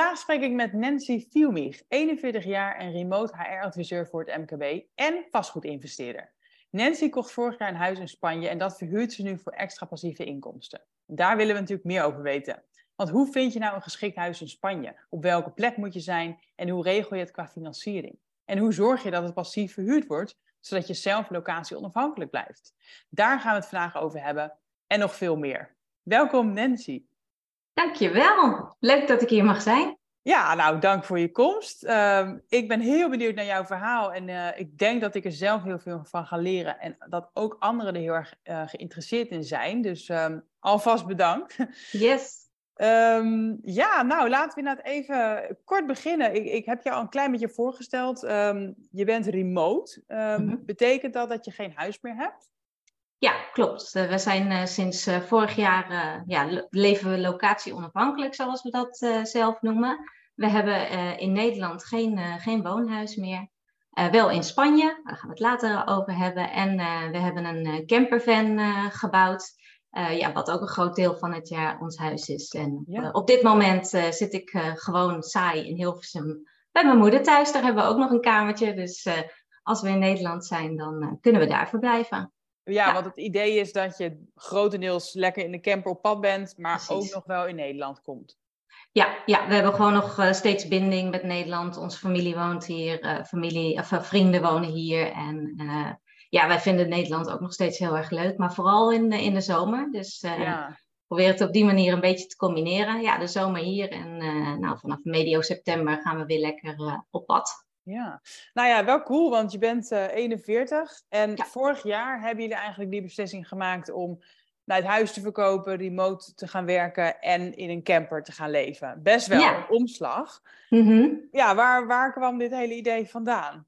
Vandaag spreek ik met Nancy Fiumich, 41 jaar en remote HR-adviseur voor het MKB en vastgoedinvesteerder. Nancy kocht vorig jaar een huis in Spanje en dat verhuurt ze nu voor extra passieve inkomsten. Daar willen we natuurlijk meer over weten. Want hoe vind je nou een geschikt huis in Spanje? Op welke plek moet je zijn en hoe regel je het qua financiering? En hoe zorg je dat het passief verhuurd wordt, zodat je zelf locatie onafhankelijk blijft? Daar gaan we het vandaag over hebben en nog veel meer. Welkom Nancy. Dankjewel. Leuk dat ik hier mag zijn. Ja, nou, dank voor je komst. Uh, ik ben heel benieuwd naar jouw verhaal en uh, ik denk dat ik er zelf heel veel van ga leren en dat ook anderen er heel erg uh, geïnteresseerd in zijn. Dus um, alvast bedankt. Yes. Um, ja, nou, laten we inderdaad even kort beginnen. Ik, ik heb jou al een klein beetje voorgesteld. Um, je bent remote. Mm-hmm. Betekent dat dat je geen huis meer hebt? Ja, klopt. Uh, we zijn uh, sinds uh, vorig jaar, ja, leven we locatie onafhankelijk, zoals we dat zelf noemen. We hebben in Nederland geen, geen woonhuis meer. wel in Spanje, daar gaan we het later over hebben. En we hebben een campervan gebouwd, ja, wat ook een groot deel van het jaar ons huis is. En ja. op dit moment zit ik gewoon saai in Hilversum bij mijn moeder thuis. Daar hebben we ook nog een kamertje. Dus als we in Nederland zijn, dan kunnen we daar verblijven. Ja, ja, want het idee is dat je grotendeels lekker in de camper op pad bent, maar Precies. ook nog wel in Nederland komt. Ja, ja, we hebben gewoon nog uh, steeds binding met Nederland. Onze familie woont hier, uh, familie, of, uh, vrienden wonen hier. En ja, wij vinden Nederland ook nog steeds heel erg leuk, maar vooral in, in de zomer. Dus ja. probeer het op die manier een beetje te combineren. Ja, de zomer hier en nou, vanaf medio september gaan we weer lekker op pad. Ja, nou ja, wel cool, want je bent uh, 41 en ja. vorig jaar hebben jullie eigenlijk die beslissing gemaakt om naar het huis te verkopen, remote te gaan werken en in een camper te gaan leven. Best wel ja. een omslag. Mm -hmm. Ja, waar, waar kwam dit hele idee vandaan?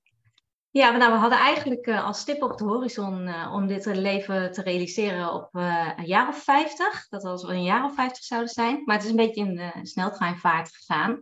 Ja, nou, we hadden eigenlijk uh, als stip op de horizon uh, om dit leven te realiseren op uh, een jaar of 50. Dat als we een jaar of 50 zouden zijn. Maar het is een beetje in uh, sneltreinvaart gegaan.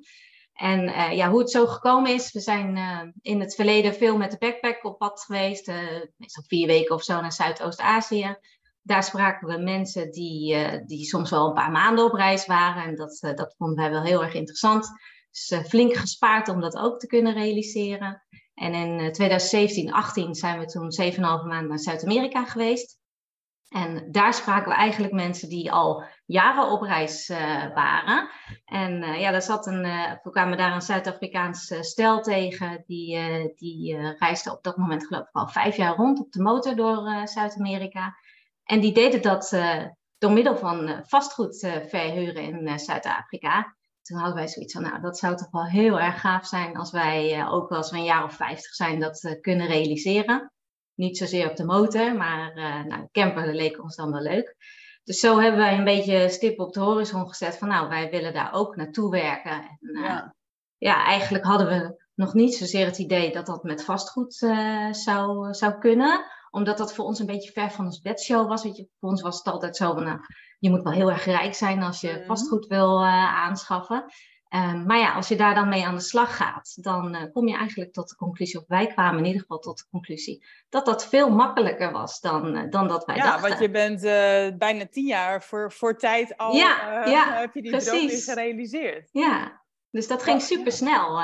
En uh, ja, hoe het zo gekomen is, we zijn uh, in het verleden veel met de backpack op pad geweest, uh, meestal vier weken of zo naar Zuidoost-Azië. Daar spraken we mensen die, die soms wel een paar maanden op reis waren en dat, dat vonden wij wel heel erg interessant. Dus flink gespaard om dat ook te kunnen realiseren. En in 2017, 18 zijn we toen 7,5 maanden naar Zuid-Amerika geweest. En daar spraken we eigenlijk mensen die al jaren op reis uh, waren. En uh, ja, daar zat een, uh, we kwamen daar een Zuid-Afrikaans stel tegen. Die, die reisde op dat moment geloof ik al vijf jaar rond op de motor door Zuid-Amerika. En die deden dat door middel van vastgoed verhuren in Zuid-Afrika. Toen hadden wij zoiets van, nou, dat zou toch wel heel erg gaaf zijn als wij, ook als we een jaar of vijftig zijn, dat kunnen realiseren. Niet zozeer op de motor, maar uh, nou, camper leek ons dan wel leuk. Dus zo hebben wij een beetje stip op de horizon gezet van nou, wij willen daar ook naartoe werken. En, uh, ja. ja. eigenlijk hadden we nog niet zozeer het idee dat dat met vastgoed uh, zou, zou kunnen. Omdat dat voor ons een beetje ver van ons bedshow was. Weet je, voor ons was het altijd zo van, nou, je moet wel heel erg rijk zijn als je vastgoed wil aanschaffen. Um, maar ja, als je daar dan mee aan de slag gaat, dan uh, kom je eigenlijk tot de conclusie, of wij kwamen in ieder geval tot de conclusie, dat dat veel makkelijker was dan, uh, dan dat wij ja, dachten. Ja, want je bent uh, bijna tien jaar voor, voor tijd al, ja, ja, heb je die precies. droom gerealiseerd. Ja, dus dat ging super snel.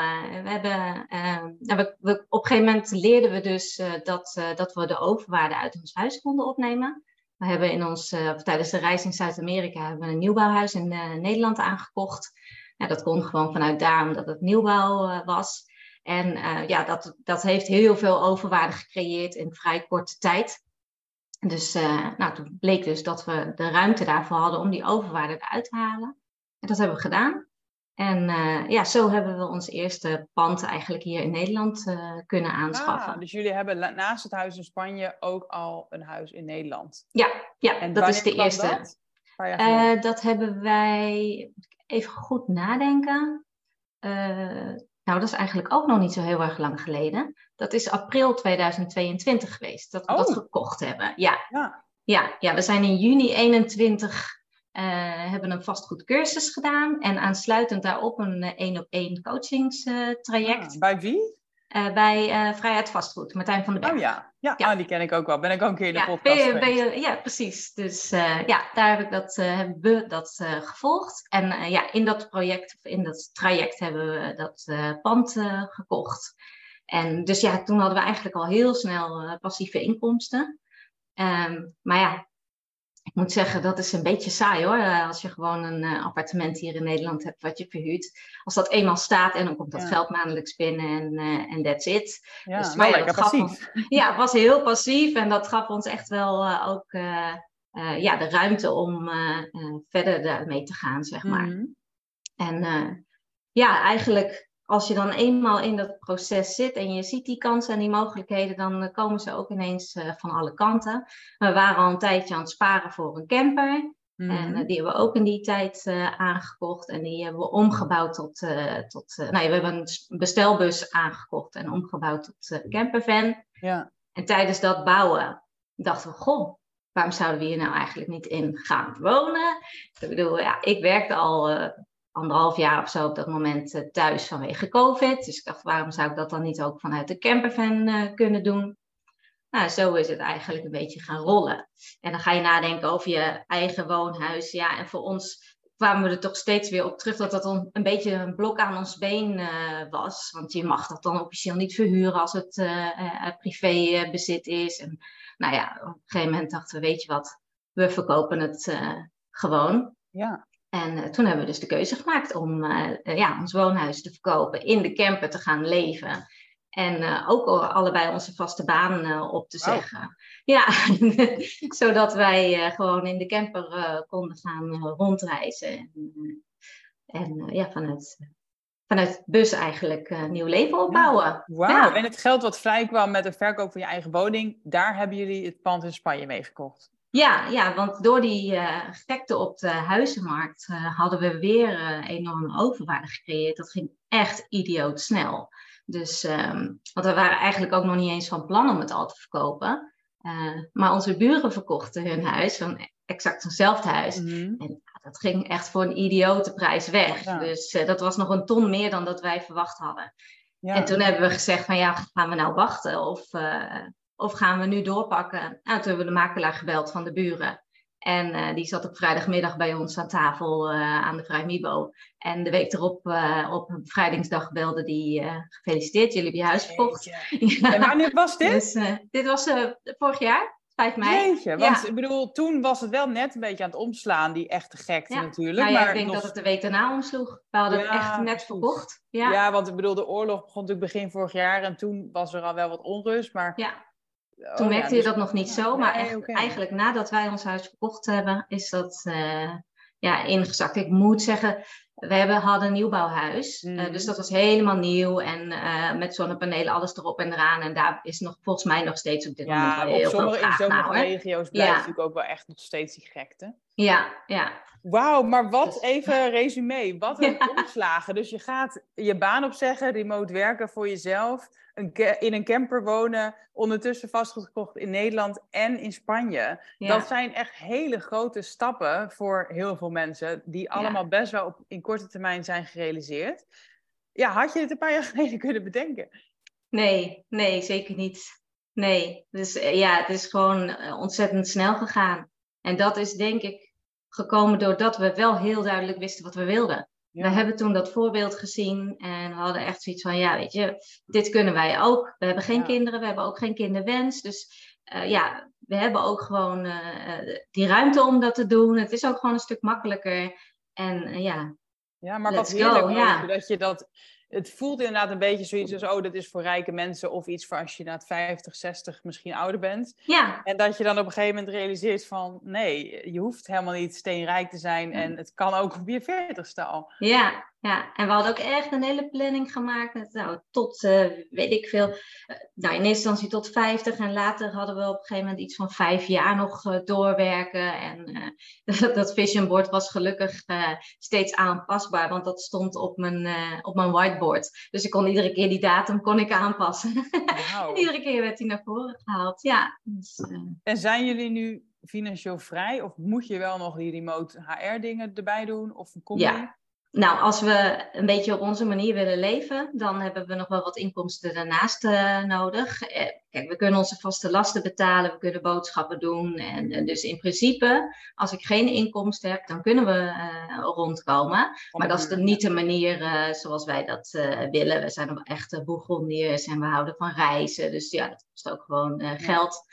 we hebben, ehm, we, we, op een gegeven moment leerden we dus dat, dat we de overwaarde uit ons huis konden opnemen. We hebben in ons, tijdens de reis in Zuid-Amerika, hebben we een nieuwbouwhuis in Nederland aangekocht. Ja, dat kon gewoon vanuit daar, omdat het nieuwbouw uh, was. En uh, ja, dat, dat heeft heel veel overwaarde gecreëerd in vrij korte tijd. Dus uh, nou, toen bleek dus dat we de ruimte daarvoor hadden om die overwaarde eruit te halen. En dat hebben we gedaan. En ja, zo hebben we ons eerste pand eigenlijk hier in Nederland kunnen aanschaffen. Ah, dus jullie hebben naast het huis in Spanje ook al een huis in Nederland? Ja, ja en dat is de eerste. Dat? dat hebben wij, even goed nadenken. Uh, Nou, dat is eigenlijk ook nog niet zo heel erg lang geleden. Dat is april 2022 geweest dat we dat Oh. gekocht hebben. Ja, Ja. ja, ja, we zijn in juni 21 eh, hebben een vastgoedcursus gedaan en aansluitend daarop een eh, één op één coachingstraject Ah, bij wie? Eh, bij eh, Vrijheid Vastgoed, Martijn van den Berg. Oh ja. Ja, Ja. ah, die ken ik ook wel. Ben ik ook een keer in de Ja, podcast ben je, ja, precies. Dus eh, ja, daar heb ik dat, hebben we dat gevolgd. En ja, in dat project, of in dat traject hebben we dat pand gekocht. En dus ja, toen hadden we eigenlijk al heel snel passieve inkomsten. Ehm, maar ja, ik moet zeggen, dat is een beetje saai hoor. eh, als je gewoon een eh, appartement hier in Nederland hebt wat je verhuurt. Als dat eenmaal staat en dan komt dat Ja. geld maandelijks binnen en eh, en that's it. Ja, Dus, maar ja, lekker dat gaf passief. ja, het was heel passief en dat gaf ons echt wel ook ja, de ruimte om verder daarmee te gaan, zeg maar. Mhm. En ja, eigenlijk als je dan eenmaal in dat proces zit en je ziet die kansen en die mogelijkheden, dan eh, komen ze ook ineens eh, van alle kanten. We waren al een tijdje aan het sparen voor een camper. En Mhm. eh, die hebben we ook in die tijd aangekocht. En die hebben we omgebouwd tot. tot nou ja, we hebben een bestelbus aangekocht en omgebouwd tot campervan. Ja. En tijdens dat bouwen dachten we: Goh, waarom zouden we hier nou eigenlijk niet in gaan wonen? Ik bedoel, ja, ik werkte al anderhalf jaar of zo op dat moment eh, thuis vanwege COVID. Dus ik dacht: waarom zou ik dat dan niet ook vanuit de campervan eh, kunnen doen? Nou, zo is het eigenlijk een beetje gaan rollen. En dan ga je nadenken over je eigen woonhuis. Ja, en voor ons kwamen we er toch steeds weer op terug dat dat een, beetje een blok aan ons been eh, was. Want je mag dat dan officieel niet verhuren als het eh, privébezit is. En nou ja, op een gegeven moment dachten we, weet je wat, we verkopen het gewoon. Ja. En eh, toen hebben we dus de keuze gemaakt om eh, eh, ja, ons woonhuis te verkopen, in de camper te gaan leven. En ook al allebei onze vaste baan op te zeggen. Ja, zodat wij gewoon in de camper konden gaan rondreizen. En, en ja, vanuit, vanuit bus eigenlijk nieuw leven opbouwen. Wauw. Ja. En het geld wat vrij kwam met de verkoop van je eigen woning, daar hebben jullie het pand in Spanje mee gekocht. Ja, ja, want door die eh gekte op de huizenmarkt eh, hadden we weer eh, enorme overwaarde gecreëerd. Dat ging echt idioot snel. Dus, ehm, want we waren eigenlijk ook nog niet eens van plan om het al te verkopen. Maar onze buren verkochten hun huis, van exact eenzelfde huis. Mhm. En dat ging echt voor een idiote prijs weg. Ja. Dus dat was nog een ton meer dan dat wij verwacht hadden. Ja. En toen hebben we gezegd van ja, gaan we nou wachten of, of gaan we nu doorpakken? Nou, toen hebben we de makelaar gebeld van de buren. En eh, die zat op vrijdagmiddag bij ons aan tafel eh, aan de Vrijmibo. En de week erop, eh, op bevrijdingsdag, belde die gefeliciteerd, jullie hebben je huis verkocht. Jeetje. En wanneer was dit? Dus, dit was vorig jaar, 5 mei. Jeetje, want Ja. ik bedoel, toen was het wel net een beetje aan het omslaan, die echte gekte Ja. natuurlijk. Nou ja, maar ik denk nog- dat het de week daarna omsloeg. We hadden het Ja, echt net verkocht. ja. Ja, want ik bedoel, de oorlog begon natuurlijk begin vorig jaar en toen was er al wel wat onrust, maar... Oh, Toen ja, merkte dus- je dat nog niet zo, maar nee, echt, eigenlijk nadat wij ons huis verkocht hebben, is dat eh, ja, ingezakt. Ik moet zeggen, we hebben, hadden een nieuwbouwhuis, Mhm. dus dat was helemaal nieuw en eh, met zonnepanelen, alles erop en eraan. En daar is nog volgens mij nog steeds op dit moment op heel veel sommige, in sommige regio's blijft Ja. natuurlijk ook wel echt nog steeds die gekte. Ja, ja. Wauw, maar wat, Dus- even resume, wat een Ja. omslagen. Dus je gaat je baan opzeggen, remote werken voor jezelf, een in een camper wonen, ondertussen vastgoed gekocht in Nederland en in Spanje. ja. Dat zijn echt hele grote stappen voor heel veel mensen, die allemaal best wel op, in korte termijn zijn gerealiseerd. Ja, had je het een paar jaar geleden kunnen bedenken? Nee, nee, zeker niet. Nee, dus eh, ja, het is gewoon eh, ontzettend snel gegaan. En dat is denk ik gekomen doordat we wel heel duidelijk wisten wat we wilden. We hebben toen dat voorbeeld gezien en we hadden echt zoiets van, ja, weet je, dit kunnen wij ook. We hebben geen Ja. kinderen, we hebben ook geen kinderwens. Dus eh, ja, we hebben ook gewoon eh, eh, die ruimte om dat te doen. Het is ook gewoon een stuk makkelijker. En ja, Ja, maar wat heerlijk go, ja. dat je dat... Het voelt inderdaad een beetje zoiets als, oh, dat is voor rijke mensen of iets voor als je na 50, 60 misschien ouder bent. ja, En dat je dan op een gegeven moment realiseert van, nee, je hoeft helemaal niet steenrijk te zijn en het kan ook op je veertigste al. ja, ja, en we hadden ook echt een hele planning gemaakt. Met, nou, tot, uh, weet ik veel, uh, nou, in eerste instantie tot 50. En later hadden we op een gegeven moment iets van vijf jaar nog uh, doorwerken. En dat vision board was gelukkig steeds aanpasbaar. Want dat stond op mijn, op mijn whiteboard. Dus ik kon iedere keer die datum kon ik aanpassen. Wow. en iedere keer werd die naar voren gehaald. Ja, dus, en zijn jullie nu financieel vrij? Of moet je wel nog die remote HR dingen erbij doen? Of kom ja. Nou, als we een beetje op onze manier willen leven, dan hebben we nog wel wat inkomsten daarnaast uh, nodig. Eh, kijk, we kunnen onze vaste lasten betalen, we kunnen boodschappen doen. En, en dus in principe, als ik geen inkomsten heb, dan kunnen we uh, rondkomen. Maar dat is de, niet de manier zoals wij dat willen. We zijn nog echte boegondiers en we houden van reizen. Dus ja, dat kost ook gewoon geld.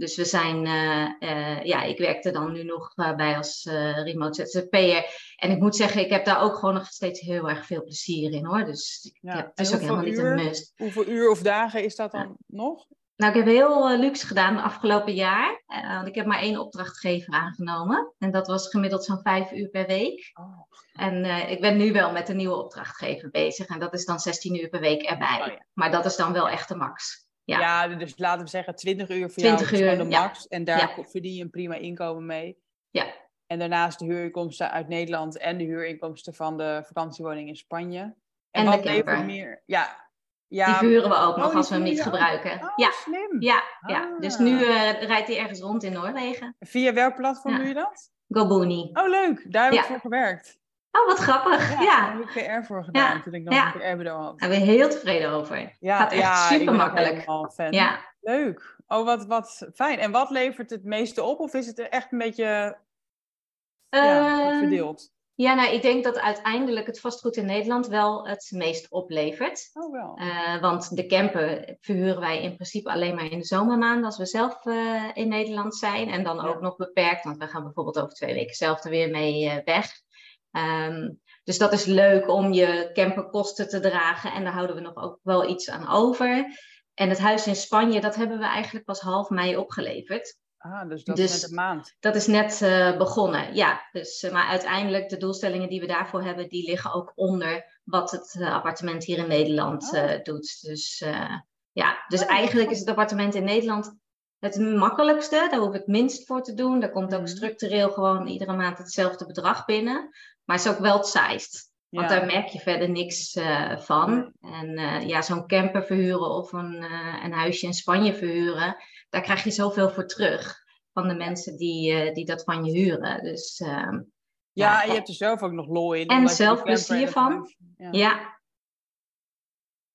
Dus we zijn, uh, uh, ja, ik werkte dan nu nog uh, bij als remote ZZP'er. En ik moet zeggen, ik heb daar ook gewoon nog steeds heel erg veel plezier in hoor. Dus ja. heb, het is ook helemaal uur, niet een must. Hoeveel uur of dagen is dat dan ja. nog? Nou, ik heb heel luxe gedaan de afgelopen jaar. want ik heb maar één opdrachtgever aangenomen. En dat was gemiddeld zo'n vijf uur per week. Oh. En ik ben nu wel met een nieuwe opdrachtgever bezig. En dat is dan 16 uur per week erbij. Oh, ja. Maar dat is dan wel echt de max. Ja. ja, dus laten we zeggen 20 uur voor 20 jou is gewoon de max. En daar verdien je een prima inkomen mee. Ja. En daarnaast de huurinkomsten uit Nederland en de huurinkomsten van de vakantiewoning in Spanje. En de wat levert camper. meer? Ja. ja. Die verhuren we ook Oh, nog als we hem niet gebruiken. Oh, Ja, slim. ja, ja. Dus Ah. nu eh, rijdt hij ergens rond in Noorwegen. Via welk platform Ja. doe je dat? Gobuni. Oh, leuk. Daar heb ik Ja. voor gewerkt. Oh, wat grappig. Ja, Ja, daar heb ik PR voor gedaan Ja. toen ik nog Ja. een PR-bureau had. daar ben ik heel tevreden over. Ja, Gaat echt ja, helemaal fan. Ja. Leuk. Oh, wat, wat fijn. En wat levert het meeste op? Of is het er echt een beetje Ehm, verdeeld? ja, nou, ik denk dat uiteindelijk het vastgoed in Nederland wel het meest oplevert. Oh, wel. Eh, want de camper verhuren wij in principe alleen maar in de zomermaanden als we zelf eh, in Nederland zijn. En dan ook nog beperkt, want we gaan bijvoorbeeld over twee weken zelf er weer mee eh, weg. Ehm, dus dat is leuk om je camperkosten te dragen en daar houden we nog ook wel iets aan over. En het huis in Spanje, dat hebben we eigenlijk pas half mei opgeleverd. Ah, dus dat dus- is net een maand. Dat is net eh, begonnen, ja. Dus, eh, maar uiteindelijk, de doelstellingen die we daarvoor hebben, die liggen ook onder wat het eh, appartement hier in Nederland Oh. eh, doet. Dus ja, dus Oh, eigenlijk is het appartement in Nederland het makkelijkste. Daar hoef ik het minst voor te doen. Daar komt ook Mhm. structureel gewoon iedere maand hetzelfde bedrag binnen. Maar het is ook wel saaist. Want Ja. daar merk je verder niks eh, van. En eh, ja, zo'n camper verhuren of een, eh, een huisje in Spanje verhuren, daar krijg je zoveel voor terug van de mensen die, die dat van je huren. Dus ehm, Ja, Ja, en je hebt er zelf ook nog lol in. En zelf plezier van. Ja.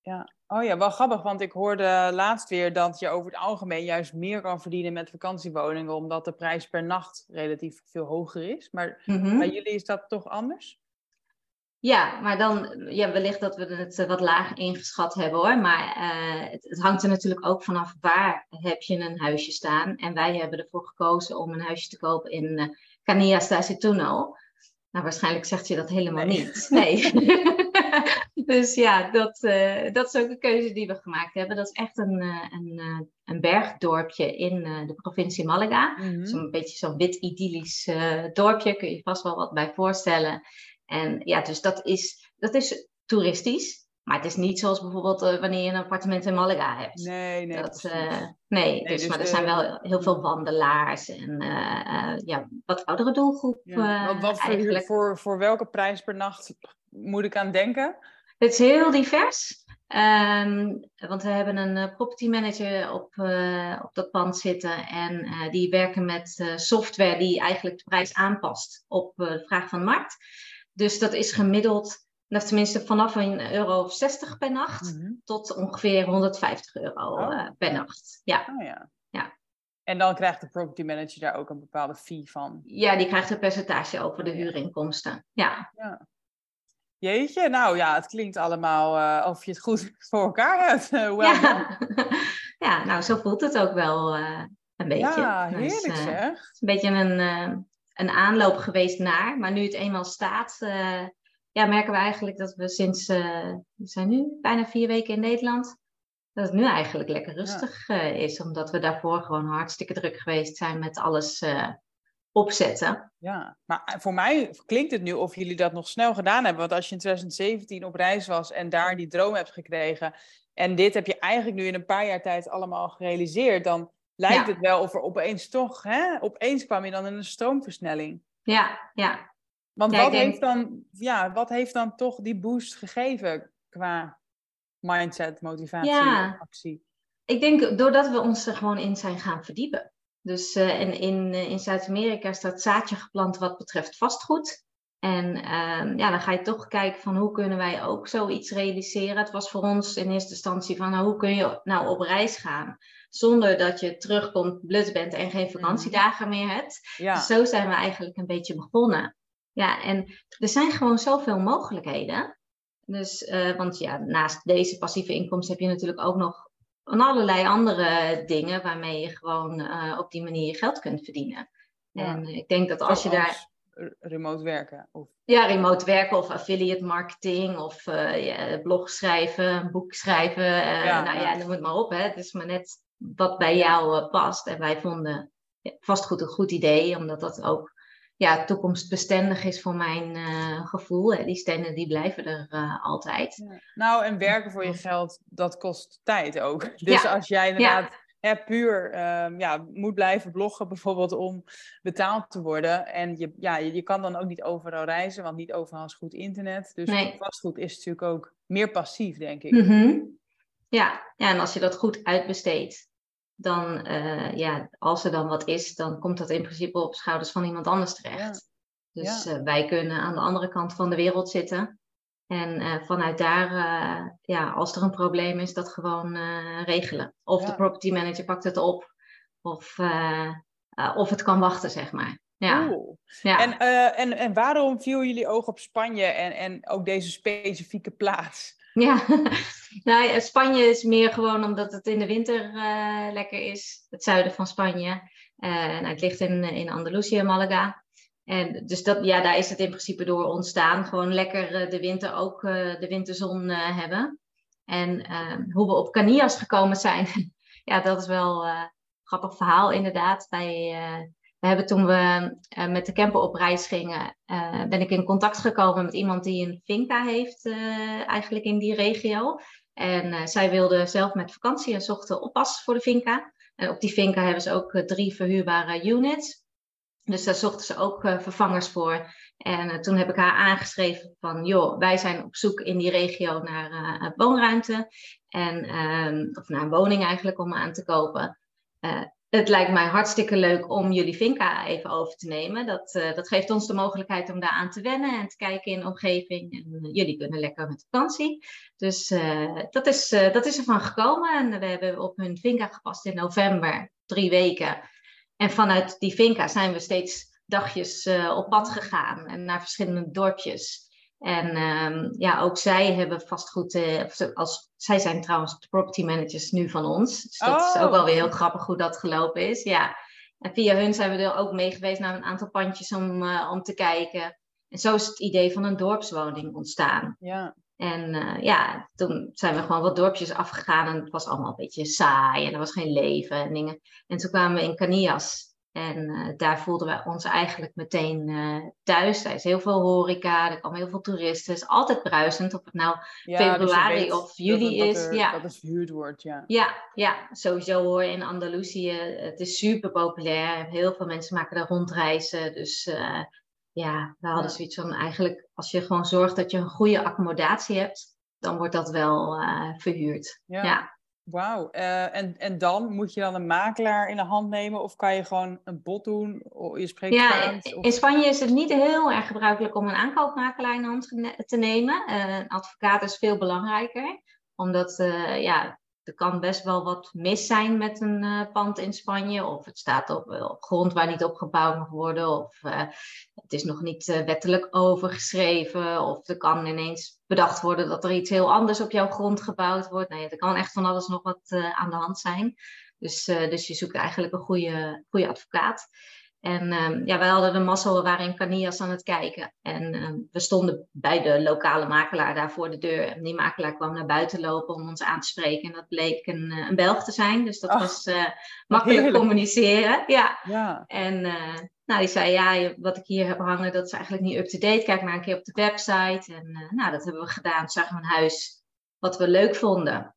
ja, Oh ja, wel grappig, want ik hoorde laatst weer dat je over het algemeen juist meer kan verdienen met vakantiewoningen, omdat de prijs per nacht relatief veel hoger is. Maar mhm. bij jullie is dat toch anders? ja, maar dan, ja, wellicht dat we het wat laag ingeschat hebben hoor. Maar eh, het, het hangt er natuurlijk ook vanaf waar heb je een huisje staan. En wij hebben ervoor gekozen om een huisje te kopen in eh Cania Stacituno. Nou, waarschijnlijk zegt je dat helemaal Nee. niet. Nee. dus ja, dat, eh, dat is ook een keuze die we gemaakt hebben. Dat is echt een, eh, een, eh, een bergdorpje in de provincie Malaga. Mhm. Zo'n beetje zo'n wit idyllisch eh, dorpje, kun je je vast wel wat bij voorstellen. En ja, dus dat is, dat is toeristisch. Maar het is niet zoals bijvoorbeeld wanneer je een appartement in Malaga hebt. Nee, nee. dat, nee, dus, dus maar er de- zijn wel heel veel wandelaars en ja, wat oudere doelgroep Ja, wat voor, voor, voor welke prijs per nacht moet ik aan denken? Het is heel divers. Ehm, want we hebben een eh, property manager op, eh, op dat pand zitten. En eh, die werken met software die eigenlijk de prijs aanpast op de vraag van de markt. Dus dat is gemiddeld, nou, tenminste vanaf een euro of 60 per nacht Mhm. tot ongeveer 150 euro Oh, per ja. nacht. Ja. Oh ja. Ja. En dan krijgt de property manager daar ook een bepaalde fee van. ja, die krijgt een percentage over de Ja. huurinkomsten. Ja. Jeetje, nou ja, het klinkt allemaal eh, of je het goed voor elkaar hebt. Eh, well. Ja. ja, nou zo voelt het ook wel eh, een beetje. ja, Dus, heerlijk eh, zeg. Het is een beetje een, een aanloop geweest naar. Maar nu het eenmaal staat, ja, merken we eigenlijk dat we sinds, we zijn nu bijna vier weken in Nederland, dat het nu eigenlijk lekker rustig is. Omdat we daarvoor gewoon hartstikke druk geweest zijn met alles opzetten. Ja, maar voor mij klinkt het nu of jullie dat nog snel gedaan hebben. Want als je in 2017 op reis was en daar die droom hebt gekregen. En dit heb je eigenlijk nu in een paar jaar tijd allemaal gerealiseerd. Dan lijkt het wel of er opeens toch, hè, opeens kwam je dan in een stroomversnelling. Ja, ja. Want wat, heeft dan, ja, wat heeft dan toch die boost gegeven qua mindset, motivatie, ja. actie? Ik denk doordat we ons er gewoon in zijn gaan verdiepen. Dus uh, en in, uh, in Zuid-Amerika is dat zaadje geplant wat betreft vastgoed. En uh, ja, dan ga je toch kijken van hoe kunnen wij ook zoiets realiseren. Het was voor ons in eerste instantie van nou, hoe kun je nou op reis gaan zonder dat je terugkomt, blut bent en geen mhm. vakantiedagen meer hebt. Ja. Dus zo zijn we eigenlijk een beetje begonnen. Ja, en er zijn gewoon zoveel mogelijkheden. Dus, uh, want ja, naast deze passieve inkomsten heb je natuurlijk ook nog van allerlei andere dingen waarmee je gewoon uh, op die manier geld kunt verdienen. En ik denk dat als je daar. Remote werken? Of... Ja, remote werken of affiliate marketing of uh, ja, blog schrijven, boek schrijven. Ja, nou ja, noem het maar op. Hè. Het is maar net wat bij jou past. En wij vonden vastgoed een goed idee, omdat dat ook ja, toekomstbestendig is voor mijn uh, gevoel. Hè. Die stenen die blijven er uh, altijd. Ja. Nou, en werken voor je geld, dat kost tijd ook. Dus ja. als jij inderdaad hè, puur um, ja, moet blijven bloggen bijvoorbeeld om betaald te worden. En je, ja, je, je, kan dan ook niet overal reizen, want niet overal is goed internet. Dus nee. vastgoed is natuurlijk ook meer passief, denk ik. Mm -hmm. ja. ja, en als je dat goed uitbesteedt dan, uh, ja, als er dan wat is, dan komt dat in principe op schouders van iemand anders terecht. Dus ja. uh, wij kunnen aan de andere kant van de wereld zitten. En uh, vanuit daar, ja, als er een probleem is, dat gewoon regelen. Of ja. de property manager pakt het op, of, of het kan wachten, zeg maar. Ja. ja. En, en, en waarom viel jullie oog op Spanje en, en ook deze specifieke plaats? Ja, nou, Spanje is meer gewoon omdat het in de winter uh, lekker is. Het zuiden van Spanje. Uh, nou, het ligt in, in Andalusië, Malaga. En dus dat, ja, daar is het in principe door ontstaan. Gewoon lekker uh, de winter ook de winterzon hebben. En ehm, hoe we op Canillas gekomen zijn, ja, dat is wel een grappig verhaal inderdaad. Hebben toen we uh, met de camper op reis gingen, uh, ben ik in contact gekomen met iemand die een finca heeft uh, eigenlijk in die regio. En zij wilde zelf met vakantie en zochten oppas voor de finca. En op die finca hebben ze ook drie verhuurbare units. Dus daar zochten ze ook vervangers voor. En toen heb ik haar aangeschreven van, joh, wij zijn op zoek in die regio naar woonruimte. En, ehm, of naar een woning eigenlijk om aan te kopen het lijkt mij hartstikke leuk om jullie Vinka even over te nemen. Dat, uh, dat geeft ons de mogelijkheid om daar aan te wennen en te kijken in de omgeving. En uh, jullie kunnen lekker met vakantie. Dus uh, dat, is, dat is ervan gekomen. En we hebben op hun Vinka gepast in november, drie weken. En vanuit die Vinka zijn we steeds dagjes op pad gegaan en naar verschillende dorpjes. En um, ja, ook zij hebben vastgoed, uh, als, zij zijn trouwens de property managers nu van ons. Dus dat oh. is ook wel weer heel grappig hoe dat gelopen is. Ja. En via hun zijn we er ook mee geweest naar een aantal pandjes om, uh, om te kijken. En zo is het idee van een dorpswoning ontstaan. Ja. En uh, ja, toen zijn we gewoon wat dorpjes afgegaan en het was allemaal een beetje saai en er was geen leven en dingen. En toen kwamen we in Canias en uh, daar voelden we ons eigenlijk meteen uh, thuis. Er is heel veel horeca, er komen heel veel toeristen. Het is altijd bruisend, of het nou ja, dus februari dus of juli dat is. Er, ja. Dat het verhuurd wordt, ja. Ja, ja, sowieso hoor in Andalusië. Het is super populair. Heel veel mensen maken daar rondreizen. Dus uh, ja, we hadden ja. zoiets van eigenlijk... als je gewoon zorgt dat je een goede accommodatie hebt... dan wordt dat wel verhuurd. ja. Wauw. Uh, en, en dan moet je dan een makelaar in de hand nemen of kan je gewoon een bod doen? Je spreekt ja, Spaans, of... in Spanje is het niet heel erg gebruikelijk om een aankoopmakelaar in de hand te nemen. Uh, een advocaat is veel belangrijker, omdat uh, ja, er kan best wel wat mis zijn met een uh, pand in Spanje. Of het staat op, op, grond waar niet opgebouwd mag worden. Of uh, het is nog niet wettelijk overgeschreven. Of er kan ineens bedacht worden dat er iets heel anders op jouw grond gebouwd wordt. Nee, er kan echt van alles nog wat aan de hand zijn. Dus, dus je zoekt eigenlijk een goede, goede advocaat. En um, ja, wij hadden de mazzel, we waren in Canillas aan het kijken. En um, we stonden bij de lokale makelaar daar voor de deur. En die makelaar kwam naar buiten lopen om ons aan te spreken. En dat bleek een, een Belg te zijn. Dus dat was uh, makkelijk heerlijk. communiceren. Ja. ja. En uh, Nou, die zei, ja, wat ik hier heb hangen, dat is eigenlijk niet up-to-date. Kijk maar een keer op de website. En uh, nou, dat hebben we gedaan. Toen zagen we een huis wat we leuk vonden.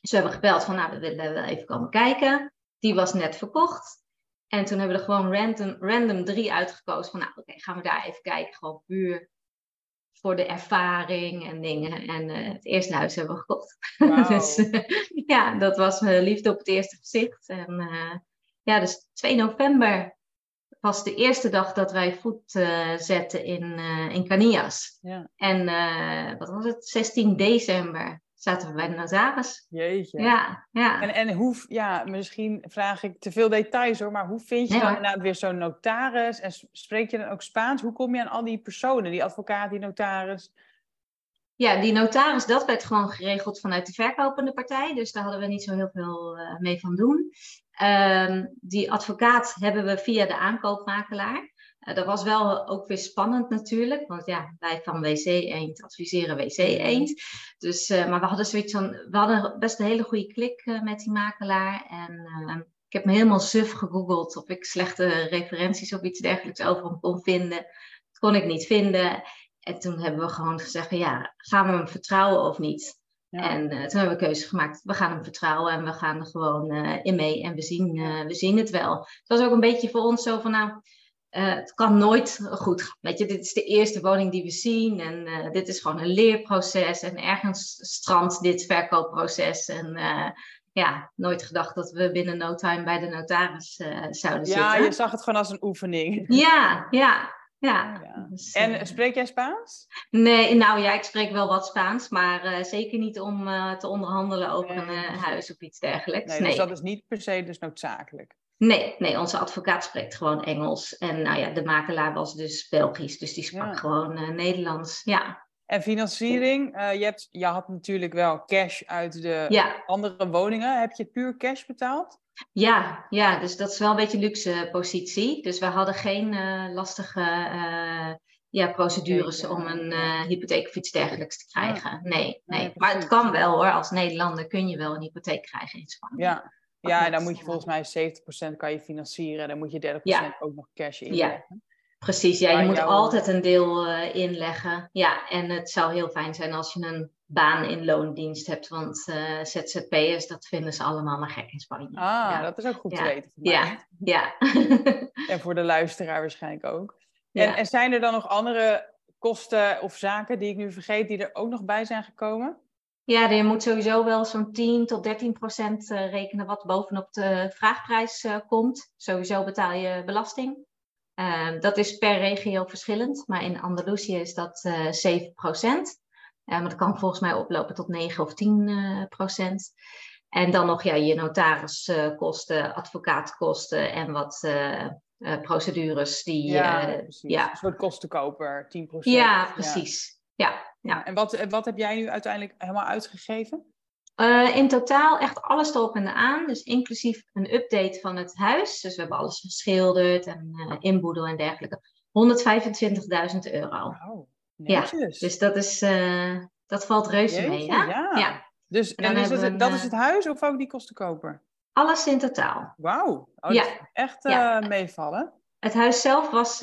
Dus we hebben gebeld van, nou, we willen wel even komen kijken. Die was net verkocht. En toen hebben we er gewoon random, random drie uitgekozen. Van, nou, oké, gaan we daar even kijken. Gewoon puur voor de ervaring en dingen. En uh, het eerste huis hebben we gekocht. Wow. dus uh, ja, dat was uh, liefde op het eerste gezicht. En ja, dus 2 november was de eerste dag dat wij voet zetten in, in Canias. Ja. En wat was het? 16 december zaten we bij de notaris. Jeetje. Ja, ja. En, en hoe, ja, misschien vraag ik te veel details hoor, maar hoe vind je dan inderdaad weer zo'n notaris? En spreek je dan ook Spaans? Hoe kom je aan al die personen, die advocaat, die notaris? Ja, die notaris, dat werd gewoon geregeld vanuit de verkopende partij. Dus daar hadden we niet zo heel veel uh, mee van doen. Um, die advocaat hebben we via de aankoopmakelaar. Uh, dat was wel ook weer spannend natuurlijk, want ja, wij van WC Eend adviseren WC Eend. Dus, uh, maar we hadden zoiets van, we hadden best een hele goede klik uh, met die makelaar. En ik heb me helemaal suf gegoogeld of ik slechte referenties of iets dergelijks over hem kon vinden. Dat kon ik niet vinden. En toen hebben we gewoon gezegd, ja, gaan we hem vertrouwen of niet? Ja. En toen hebben we keuze gemaakt, we gaan hem vertrouwen en we gaan er gewoon in mee en we zien, we zien het wel. Het was ook een beetje voor ons zo van, nou, uh, het kan nooit goed gaan. Weet je, dit is de eerste woning die we zien en uh, dit is gewoon een leerproces en ergens strandt dit verkoopproces. En uh, ja, nooit gedacht dat we binnen no time bij de notaris zouden ja, zitten. Ja, je zag het gewoon als een oefening. Ja, ja. Ja. ja. Dus, en spreek jij Spaans? Nee, nou ja, ik spreek wel wat Spaans, maar zeker niet om te onderhandelen over een huis of iets dergelijks. Nee, nee, dus dat is niet per se dus noodzakelijk. Nee, nee, onze advocaat spreekt gewoon Engels. En nou ja, de makelaar was dus Belgisch, dus die sprak ja. gewoon uh, Nederlands. Ja. En financiering, uh, je, hebt, je had natuurlijk wel cash uit de ja. andere woningen. Heb je puur cash betaald? Ja, ja, dus dat is wel een beetje luxe positie. Dus we hadden geen uh, lastige ja, procedures om een hypotheek of iets dergelijks te krijgen. Nee, nee. nee maar het kan wel hoor. Als Nederlander kun je wel een hypotheek krijgen in Spanje. Ja, ja, en dan moet je volgens mij 70% kan je financieren en dan moet je 30% ja. ook nog cash inleggen. Ja, precies. Ja, je moet jou... altijd een deel uh, inleggen. Ja, en het zou heel fijn zijn als je een baan in loondienst hebt, want uh, ZZP'ers, dat vinden ze allemaal maar gek in Spanje. Ah, ja. dat is ook goed ja. te weten. Ja, ja. en voor de luisteraar waarschijnlijk ook. En, en zijn er dan nog andere kosten of zaken die ik nu vergeet, die er ook nog bij zijn gekomen? Ja, je moet sowieso wel zo'n 10 tot 13 procent uh, rekenen wat bovenop de vraagprijs uh, komt. Sowieso betaal je belasting. Uh, dat is per regio verschillend, maar in Andalusië is dat 7 procent. maar dat kan volgens mij oplopen tot 9 of 10 procent. En dan nog ja, je notariskosten, advocaatkosten en wat procedures die... Ja, ja. Een soort kostenkoper, 10 procent. Ja, precies. Ja, ja. En wat, wat heb jij nu uiteindelijk helemaal uitgegeven? Uh, in totaal echt alles erop en aan. Dus inclusief een update van het huis. Dus we hebben alles geschilderd en uh, inboedel en dergelijke. 125.000 euro. Wow, ja, dus dat, is, uh, dat valt reuze Jeetje, mee. Hè? Ja. ja. Dus en, en is het, een, dat is het huis of ook die kostenkoper? Alles in totaal. Wauw, oh, ja. echt ja. meevallen. Het huis zelf was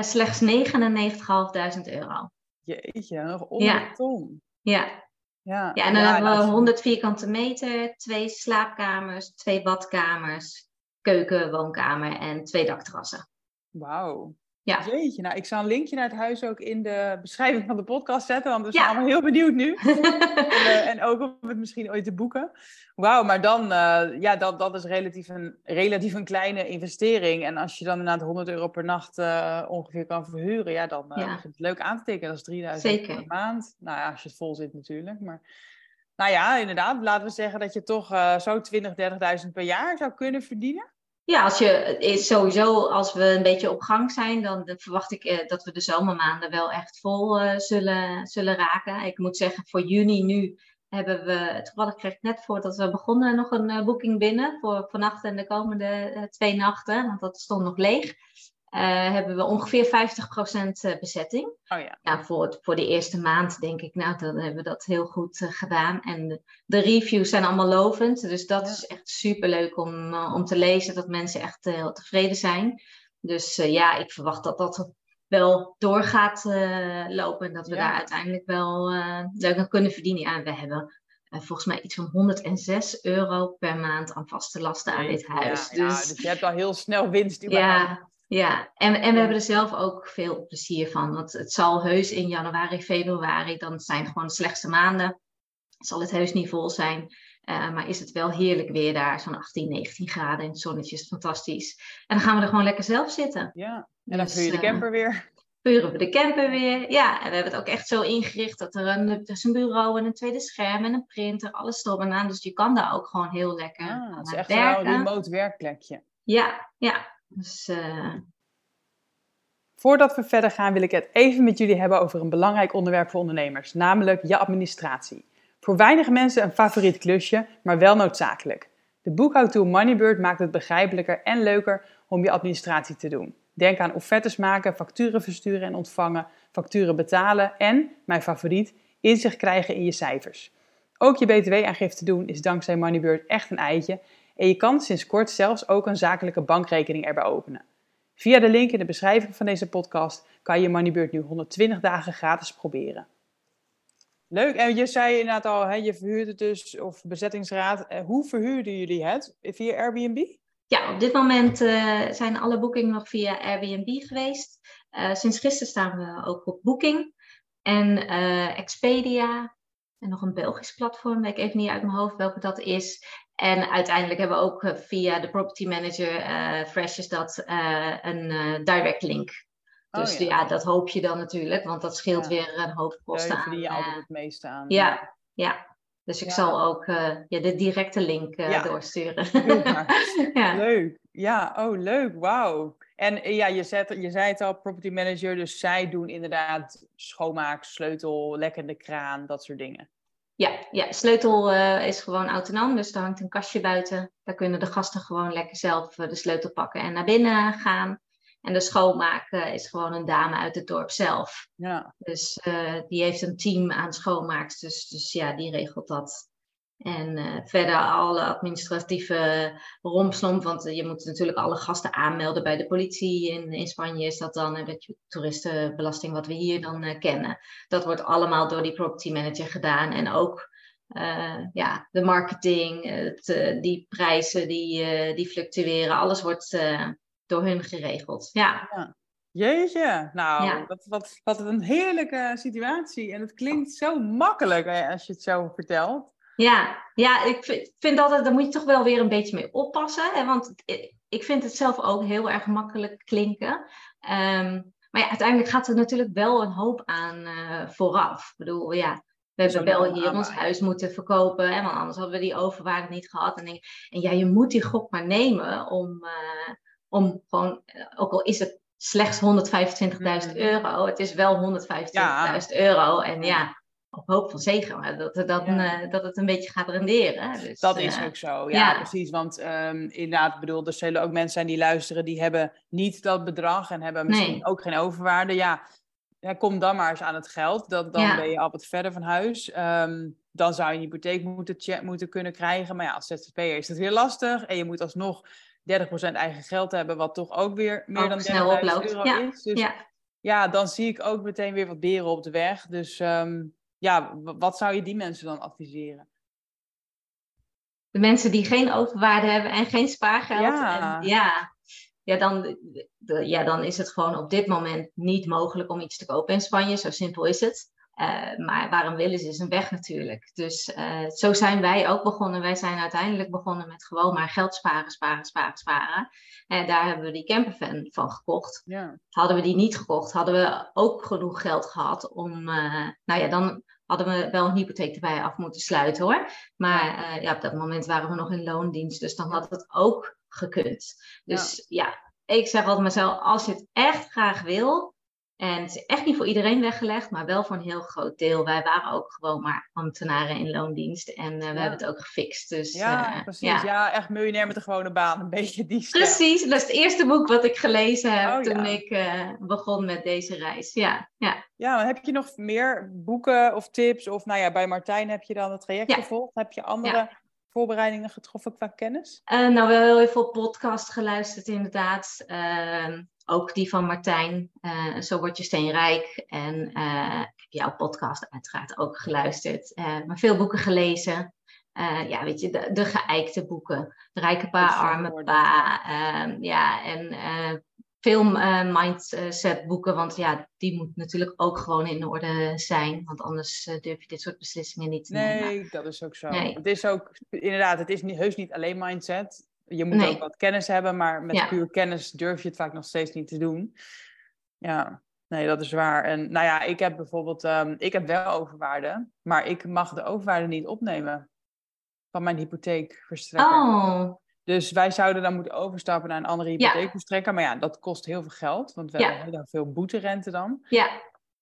slechts 99.500 euro. Jeetje, nog onder ja. de ton. Ja. Ja, ja en dan ja, hebben we 100 vierkante meter, twee slaapkamers, twee badkamers, keuken, woonkamer en twee dakterrassen. Wauw. Ja. Jeetje, nou ik zal een linkje naar het huis ook in de beschrijving van de podcast zetten, want we zijn allemaal heel benieuwd nu. en, uh, en, ook om het misschien ooit te boeken. Wauw, maar dan, uh, ja, dat, dat is relatief een, relatief een kleine investering. En als je dan inderdaad 100 euro per nacht uh, ongeveer kan verhuren, ja, dan ja. is het leuk aan te tikken. Dat is 3000 Zeker. per maand. Nou ja, als je het vol zit natuurlijk. Maar nou ja, inderdaad, laten we zeggen dat je toch zo 20, 30.000 per jaar zou kunnen verdienen. Ja, als je, is sowieso als we een beetje op gang zijn, dan verwacht ik eh, dat we de zomermaanden wel echt vol uh, zullen, zullen raken. Ik moet zeggen, voor juni nu hebben we, toevallig kreeg ik net voordat we begonnen nog een uh, boeking binnen voor vannacht en de komende twee nachten, want dat stond nog leeg. Hebben we ongeveer 50% bezetting. Oh ja. Nou, voor, het, voor de eerste maand denk ik, nou, dan hebben we dat heel goed gedaan. En de, de, reviews zijn allemaal lovend. Dus dat ja. is echt super leuk om, uh, om te lezen, dat mensen echt heel tevreden zijn. Dus ja, ik verwacht dat dat wel door gaat lopen. En dat we daar uiteindelijk wel leuk aan kunnen verdienen. Ja, we hebben volgens mij iets van 106 euro per maand aan vaste lasten aan dit huis. Ja, dus, dus je hebt al heel snel winst. Ja, ja, en, en we hebben er zelf ook veel plezier van. Want het zal heus in januari, februari, dan zijn gewoon de slechtste maanden. Zal het heus niet vol zijn. Uh, maar is het wel heerlijk weer daar, zo'n 18, 19 graden in het zonnetje is fantastisch. En dan gaan we er gewoon lekker zelf zitten. Ja, en dan dus, vuur je de eh, camper weer. Vuren we de camper weer. Ja, en we hebben het ook echt zo ingericht dat er een, er is een bureau en een tweede scherm en een printer, alles erop en aan. Dus je kan daar ook gewoon heel lekker ah, Het is echt wel een remote werkplekje. Ja, ja. Dus, uh... Voordat we verder gaan wil ik het even met jullie hebben over een belangrijk onderwerp voor ondernemers, namelijk je administratie. Voor weinige mensen een favoriet klusje, maar wel noodzakelijk. De boekhoudtool Moneybird maakt het begrijpelijker en leuker om je administratie te doen. Denk aan offertes maken, facturen versturen en ontvangen, facturen betalen en, mijn favoriet, inzicht krijgen in je cijfers. Ook je btw-aangifte doen is dankzij Moneybird echt een eitje en je kan sinds kort zelfs ook een zakelijke bankrekening erbij openen. Via de link in de beschrijving van deze podcast kan je Moneybird nu 120 dagen gratis proberen. Leuk, en je zei inderdaad al, hè, je verhuurt het dus, of bezettingsraad. Eh, hoe verhuurden jullie het? Via Airbnb? Ja, op dit moment uh, zijn alle boekingen nog via Airbnb geweest. Uh, sinds gisteren staan we ook op Booking. En Expedia. En nog een Belgisch platform, weet ik even niet uit mijn hoofd welke dat is. En uiteindelijk hebben we ook via de property manager, uh, Fresh is dat, een direct link Oh, dus ja. dat hoop je dan natuurlijk, want dat scheelt weer een hoop kosten aan. je altijd het meeste aan. Ja, ja. Dus ik zal ook uh, ja, de directe link uh, doorsturen. ja. Leuk. Ja, oh leuk. Wauw. En ja, je, zet, je zei het al, property manager, dus zij doen inderdaad schoonmaak, sleutel, lekkende kraan, dat soort dingen. Ja, ja sleutel uh, is gewoon autonoom, dus er hangt een kastje buiten. Daar kunnen de gasten gewoon lekker zelf de sleutel pakken en naar binnen gaan. En de schoonmaak is gewoon een dame uit het dorp zelf. Ja. Dus uh, die heeft een team aan schoonmaaksters. Dus, dus ja, die regelt dat. En uh, verder alle administratieve rompslomp. Want je moet natuurlijk alle gasten aanmelden bij de politie. In, in Spanje is dat dan de toeristenbelasting wat we hier dan uh, kennen. Dat wordt allemaal door die property manager gedaan. En ook ja, de marketing, het, die prijzen die, die fluctueren. Alles wordt door hun geregeld. Ja. ja. Jeetje, nou, wat, wat, wat een heerlijke situatie. En het klinkt zo makkelijk hè, als je het zo vertelt. Ja, ja ik vind, vind altijd, daar moet je toch wel weer een beetje mee oppassen. Hè, want ik vind het zelf ook heel erg makkelijk klinken. Um, maar ja, uiteindelijk gaat er natuurlijk wel een hoop aan uh, vooraf. Ik bedoel, ja, we hebben wel hier ons huis moeten verkopen, hè, want anders hadden we die overwaarde niet gehad. En, en ja, je moet die gok maar nemen om, uh, om gewoon, eh, ook al is het slechts 125.000 mm. euro, het is wel 125.000 euro. En ja, op hoop van zegen, maar dat, dat, uh, dat het een beetje gaat renderen. Dus, dat is uh, ook zo, ja, precies. Want um, inderdaad, bedoel, er zullen ook mensen zijn die luisteren, die hebben niet dat bedrag en hebben misschien nee. ook geen overwaarde. Ja, ja, kom dan maar eens aan het geld. Dat, dan ben je al wat verder van huis. Um, dan zou je een hypotheek moeten, moeten kunnen krijgen. Maar ja, als ZZP'er is het weer lastig. En je moet alsnog 30% eigen geld hebben, wat toch ook weer meer dan 30.000 euro ja. is. Dus ja. ja. dan zie ik ook meteen weer wat beren op de weg. Dus um, ja, wat zou je die mensen dan adviseren? De mensen die geen overwaarde hebben en geen spaargeld. Ja, en, ja, ja, dan, ja, dan is het gewoon op dit moment niet mogelijk om iets te kopen in Spanje. Zo simpel is het. Uh, maar waarom willen ze is een weg natuurlijk. Dus uh, zo zijn wij ook begonnen. Wij zijn uiteindelijk begonnen met gewoon maar geld sparen, sparen, sparen, sparen. En daar hebben we die campervan van gekocht. Ja. Hadden we die niet gekocht, hadden we ook genoeg geld gehad om... Uh, nou ja, dan hadden we wel een hypotheek erbij af moeten sluiten hoor. Maar ja, op dat moment waren we nog in loondienst. Dus dan had het ook gekund. Dus ja, ja ik zeg altijd mezelf, als je het echt graag wil en het is echt niet voor iedereen weggelegd, maar wel voor een heel groot deel. Wij waren ook gewoon maar ambtenaren in loondienst en uh, we hebben het ook gefixt. Dus, ja, uh, precies. Ja. ja. echt miljonair met een gewone baan. Een beetje die. Precies, dat is het eerste boek wat ik gelezen heb oh, toen ik uh, begon met deze reis. Ja, ja. ja, heb je nog meer boeken of tips? Of nou ja, bij Martijn heb je dan het traject gevolgd. Heb je andere voorbereidingen getroffen qua kennis? Uh, nou, wel heel veel podcast geluisterd inderdaad. Uh, ook die van Martijn, uh, Zo word je steenrijk. En uh, ik heb jouw podcast uiteraard ook geluisterd. Uh, maar veel boeken gelezen. ja, weet je, de, de geëikte boeken. De rijke pa, arme pa. Ehm, ja, en veel mindset boeken. Want ja, die moet natuurlijk ook gewoon in orde zijn. Want anders durf je dit soort beslissingen niet te nee, nemen. Nee, dat is ook zo. Het is ook, inderdaad, het is niet, heus niet alleen mindset. Je moet ook wat kennis hebben, maar met puur kennis durf je het vaak nog steeds niet te doen. Ja, nee, dat is waar. En nou ja, ik heb bijvoorbeeld, um, ik heb wel overwaarde, maar ik mag de overwaarde niet opnemen van mijn hypotheekverstrekker. Oh. Dus wij zouden dan moeten overstappen naar een andere hypotheekverstrekker. Maar ja, dat kost heel veel geld, want we ja. hebben heel veel boeterente dan. Ja,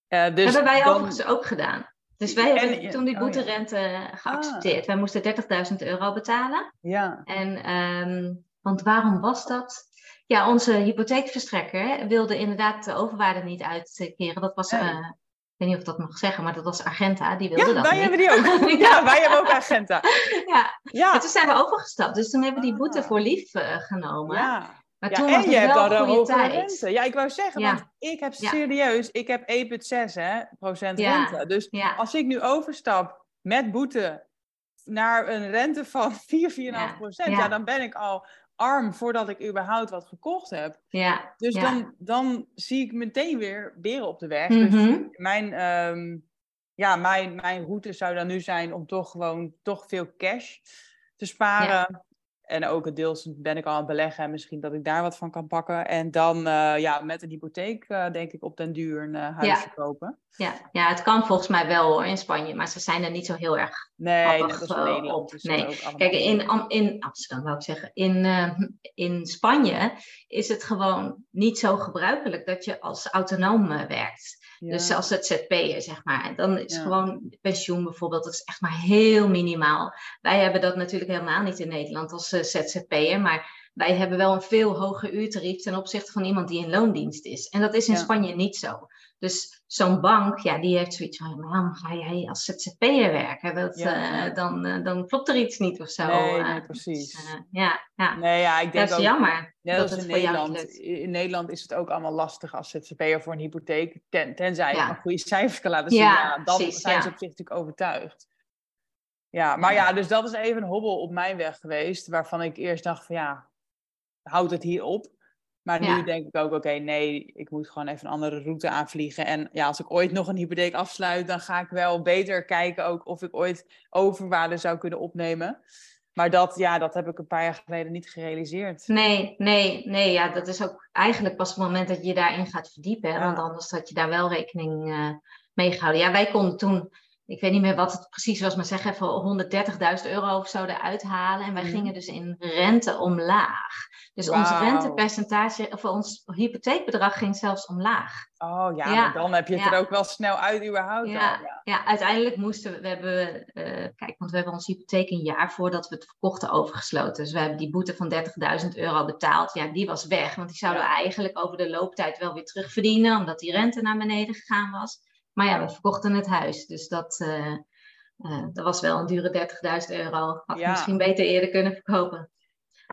uh, dus hebben wij dan... overigens ook gedaan. Dus wij hebben toen die oh boeterente oh, geaccepteerd. Ah. Wij moesten 30.000 euro betalen. Ja. En, um, want waarom was dat? Ja, onze hypotheekverstrekker wilde inderdaad de overwaarde niet uitkeren. Dat was, uh, ik weet niet of ik dat mag zeggen, maar dat was Argenta. Die wilde ja, dat wij niet. hebben die ook. ja, wij hebben ook Argenta. ja. ja. En toen zijn we overgestapt. Dus toen hebben we die boete ah. voor lief uh, genomen. Ja. Maar ja, toen en je hebt dan een hogere rente. Ja, ik wou zeggen, Ja. want ik heb serieus, ik heb 1,6 hè, procent rente. Dus als ik nu overstap met boete naar een rente van 4, 4,5 Ja. procent, ja. Dan ben ik al arm voordat ik überhaupt wat gekocht heb. Ja. Dus dan, dan zie ik meteen weer beren op de weg. Dus Mhm. mijn, ehm, ja, mijn, mijn route zou dan nu zijn om toch gewoon toch veel cash te sparen. En ook het deels ben ik al aan het beleggen en misschien dat ik daar wat van kan pakken. En dan eh, ja, met een hypotheek eh, denk ik op den duur een eh, huisje kopen. Ja. ja, het kan volgens mij wel hoor in Spanje, maar ze zijn er niet zo heel erg Nee, Nederland. op. is Nee. dat Kijk, in, in Amsterdam wou ik zeggen, in, eh, in Spanje is het gewoon niet zo gebruikelijk dat je als autonoom werkt. Ja. Dus als ZZP'er, zeg maar. En dan is Ja. gewoon pensioen bijvoorbeeld, dat is echt maar heel minimaal. Wij hebben dat natuurlijk helemaal niet in Nederland als eh, ZZP'er, maar wij hebben wel een veel hoger uurtarief ten opzichte van iemand die in loondienst is. En dat is in Ja. Spanje niet zo. Dus zo'n bank, ja, die heeft zoiets van, "Maar waarom ga jij als ZZP'er werken? Dat, Ja. eh, dan, eh, dan klopt er iets niet of zo. Nee, nee, precies. Dus, eh, ja, ja. Nee, ja, ik dat denk is ook, jammer net dat als het in Nederland. In Nederland is het ook allemaal lastig als ZZP'er voor een hypotheek. Ten, tenzij je Ja. nog goede cijfers kan laten zien. Ja, dan precies, zijn ze op zich natuurlijk overtuigd. Ja, maar ja, dus dat is even een hobbel op mijn weg geweest. Waarvan ik eerst dacht van ja, houdt het hier op? Maar nu denk ik ook, oké, nee, ik moet gewoon even een andere route aanvliegen. En ja, als ik ooit nog een hypotheek afsluit, dan ga ik wel beter kijken ook of ik ooit overwaarde zou kunnen opnemen. Maar dat, ja, dat heb ik een paar jaar geleden niet gerealiseerd. Nee, nee, nee, ja, dat is ook eigenlijk pas het moment dat je je daarin gaat verdiepen. Hè? Ja. Want anders had je daar wel rekening eh, mee gehouden. Ja, wij konden toen, ik weet niet meer wat het precies was, maar zeg even 130.000 euro of zo eruit halen. En wij Mhm. gingen dus in rente omlaag. Dus ons rentepercentage, of ons hypotheekbedrag ging zelfs omlaag. Oh ja, dan heb je het ja. er ook wel snel uit überhaupt Ja. al. Ja. Ja, uiteindelijk moesten we, we hebben, eh, kijk, want we hebben onze hypotheek een jaar voordat we het verkochten overgesloten. Dus we hebben die boete van 30.000 euro betaald. Ja, die was weg, want die zouden we eigenlijk over de looptijd wel weer terugverdienen, omdat die rente naar beneden gegaan was. Maar ja, we verkochten het huis, dus dat, eh, eh, dat was wel een dure 30.000 euro. Had ik misschien beter eerder kunnen verkopen.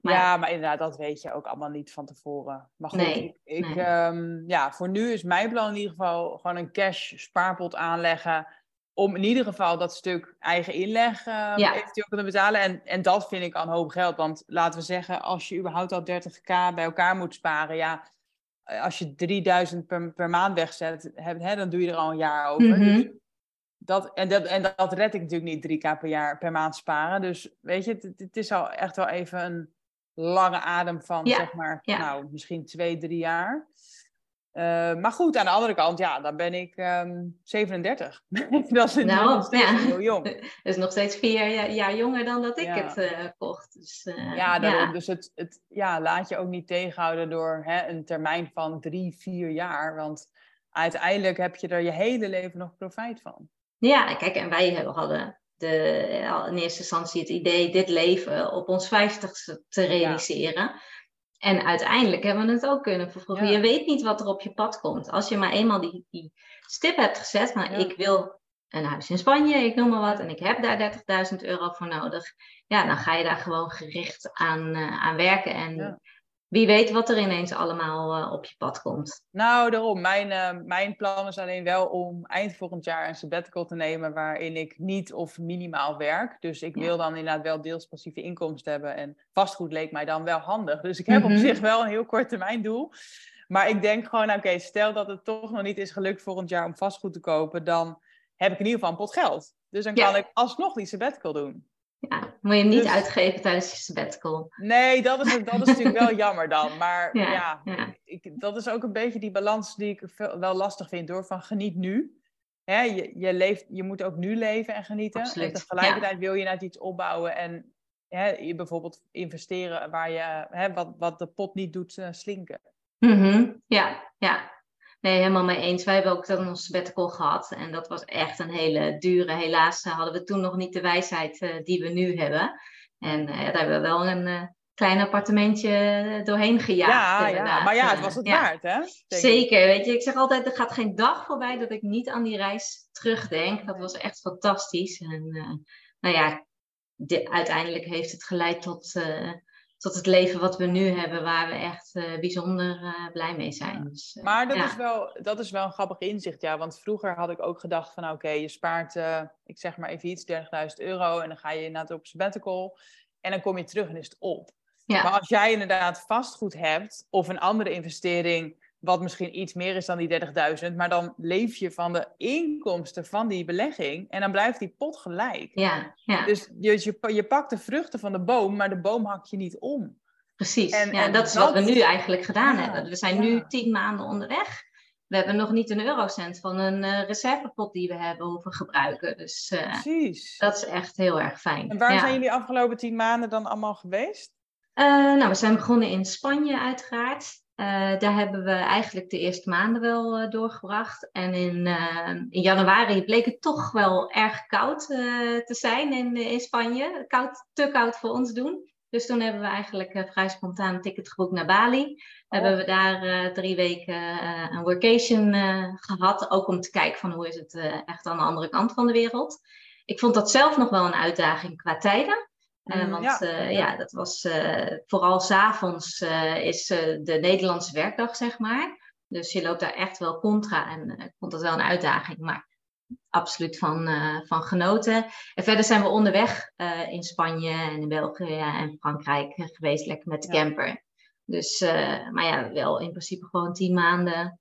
Maar ja, maar inderdaad, dat weet je ook allemaal niet van tevoren. Maar goed, Nee, ik, nee. ehm, ja, voor nu is mijn plan in ieder geval gewoon een cash spaarpot aanleggen. Om in ieder geval dat stuk eigen inleg Ja. eventueel kunnen betalen. En, en dat vind ik al een hoop geld. Want laten we zeggen, als je überhaupt al 30k bij elkaar moet sparen. Ja, eh, als je 3000 per, per maand wegzet, heb, hè, dan doe je er al een jaar over. Mhm. Dus dat, en, dat, en dat red ik natuurlijk niet 3k per jaar per maand sparen. Dus weet je, het, het is al echt wel even een lange adem van Ja, zeg maar, ja. nou, misschien twee, drie jaar. Eh, maar goed, aan de andere kant, ja, dan ben ik ehm 37. dat is Nou, nog steeds ja. heel jong. dat is nog steeds vier jaar, jonger dan dat ik Ja. het eh, kocht. Dus, eh, Ja, daarom. ja. Dus het, het ja, laat je ook niet tegenhouden door hè, een termijn van drie, vier jaar. Want uiteindelijk heb je er je hele leven nog profijt van. Ja, kijk, en wij hebben- hadden de, in eerste instantie het idee dit leven op ons vijftigste te realiseren. En uiteindelijk hebben we het ook kunnen vervroegen. Ja. Je weet niet wat er op je pad komt. Als je maar eenmaal die, die stip hebt gezet, maar Ja. ik wil een huis in Spanje, ik noem maar wat, en ik heb daar 30.000 euro voor nodig. Ja, dan ga je daar gewoon gericht aan, eh, aan werken. En. Wie weet wat er ineens allemaal eh, op je pad komt. Nou, daarom. Mijn, uh, mijn plan is alleen wel om eind volgend jaar een sabbatical te nemen waarin ik niet of minimaal werk. Dus ik wil dan inderdaad wel deels passieve inkomsten hebben. En vastgoed leek mij dan wel handig. Dus ik heb op mhm. zich wel een heel kort termijn doel. Maar ik denk gewoon, oké, stel dat het toch nog niet is gelukt volgend jaar om vastgoed te kopen, dan heb ik in ieder geval een pot geld. Dus dan kan ik alsnog die sabbatical doen. Ja, moet je hem niet dus- uitgeven tijdens je sabbatical. Nee, dat is, dat is natuurlijk wel jammer dan. Maar ja, Ik, dat is ook een beetje die balans die ik wel lastig vind door van geniet nu. Hè, je, je, leeft, je moet ook nu leven en genieten. Absoluut. En tegelijkertijd wil je net iets opbouwen en hè, je bijvoorbeeld investeren waar je hè, wat, wat de pot niet doet uh, slinken. Mm Ja, ja. Nee, helemaal mee eens. Wij hebben ook dan ons sabbatical gehad. En dat was echt een hele dure. Helaas eh, hadden we toen nog niet de wijsheid uh, die we nu hebben. En uh, daar hebben we wel een uh, klein appartementje doorheen gejaagd. Ja, ja, maar ja, het was het waard, hè? Zeker. Weet je, ik zeg altijd, er gaat geen dag voorbij dat ik niet aan die reis terugdenk. Dat was echt fantastisch. En nou ja, uiteindelijk heeft het geleid tot tot het leven wat we nu hebben, waar we echt uh, bijzonder uh, blij mee zijn. Dus, uh, maar dat, is wel, dat is wel een grappig inzicht, ja. Want vroeger had ik ook gedacht van, oké, je spaart, ik zeg maar even iets, 30.000 euro en dan ga je inderdaad op sabbatical en dan kom je terug en is het op. Ja. Maar als jij inderdaad vastgoed hebt of een andere investering wat misschien iets meer is dan die 30.000, maar dan leef je van de inkomsten van die belegging en dan blijft die pot gelijk. Ja, ja. Dus je, je, je pakt de vruchten van de boom, maar de boom hak je niet om. Precies, en, ja, en dat is wat we nu eigenlijk gedaan hebben. We zijn nu tien maanden onderweg. We hebben nog niet een eurocent van een uh, reservepot die we hebben hoeven gebruiken. Dus uh, Precies. dat is echt heel erg fijn. En waar zijn jullie afgelopen tien maanden dan allemaal geweest? Uh, nou, we zijn begonnen in Spanje uiteraard. Uh, daar hebben we eigenlijk de eerste maanden wel uh, doorgebracht. En in, uh, in, januari bleek het toch wel erg koud te zijn in, in Spanje. Koud, te koud voor ons doen. Dus toen hebben we eigenlijk vrij spontaan een ticket geboekt naar Bali. Hebben we daar drie weken een workation gehad. Ook om te kijken van hoe is het echt aan de andere kant van de wereld. Ik vond dat zelf nog wel een uitdaging qua tijden. Uh, want ja. Uh, ja. dat was uh, vooral s'avonds is de Nederlandse werkdag, zeg maar. Dus je loopt daar echt wel contra en ik vond dat wel een uitdaging, maar absoluut van, van genoten. En verder zijn we onderweg in Spanje en in België en Frankrijk geweest, lekker met de camper. Dus, maar ja, wel in principe gewoon tien maanden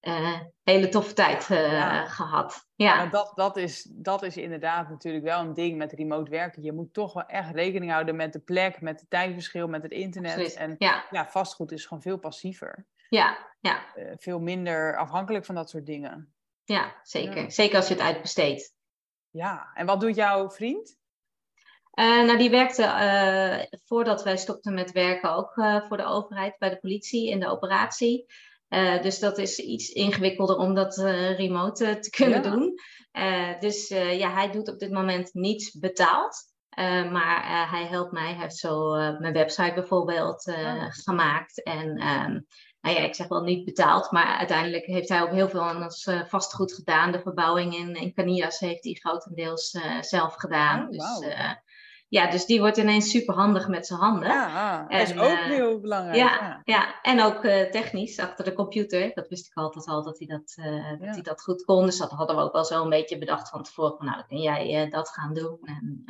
uh, hele toffe tijd uh, gehad. Ja. dat, dat, is, dat is inderdaad natuurlijk wel een ding met remote werken. Je moet toch wel echt rekening houden met de plek, met het tijdverschil, met het internet. En ja. ja. vastgoed is gewoon veel passiever. Ja, ja. Uh, veel minder afhankelijk van dat soort dingen. Ja, zeker. Zeker als je het uitbesteedt. Ja, en wat doet jouw vriend? nou, die werkte voordat wij stopten met werken ook voor de overheid, bij de politie in de operatie. Uh, dus dat is iets ingewikkelder om dat uh, remote uh, te kunnen ja. doen. dus ja, hij doet op dit moment niets betaald. maar hij helpt mij. Hij heeft zo mijn website bijvoorbeeld oh. gemaakt. En um, nou ja, ik zeg wel niet betaald, maar uiteindelijk heeft hij ook heel veel aan ons vastgoed gedaan. De verbouwing in, in Canias heeft hij grotendeels zelf gedaan. Oh, dus ja, dus die wordt ineens super handig met zijn handen. Ja, dat is ook uh, heel belangrijk. Ja, ja. en ook uh, technisch achter de computer. Dat wist ik altijd al dat hij dat, uh, dat, hij dat goed kon. Dus dat hadden we ook wel zo een beetje bedacht van tevoren. Van, nou, dan kun jij dat gaan doen. En,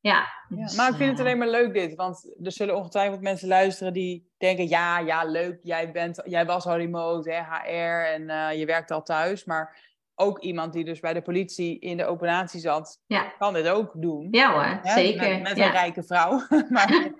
ja, dus, maar ik vind het alleen maar leuk dit. Want er zullen ongetwijfeld mensen luisteren die denken... Ja, ja, leuk. Jij, bent, jij was al remote, hè, HR en je werkt al thuis. Maar ook iemand die dus bij de politie in de operatie zat, ja. kan dit ook doen. Ja hoor, zeker. Met, een rijke vrouw. maar...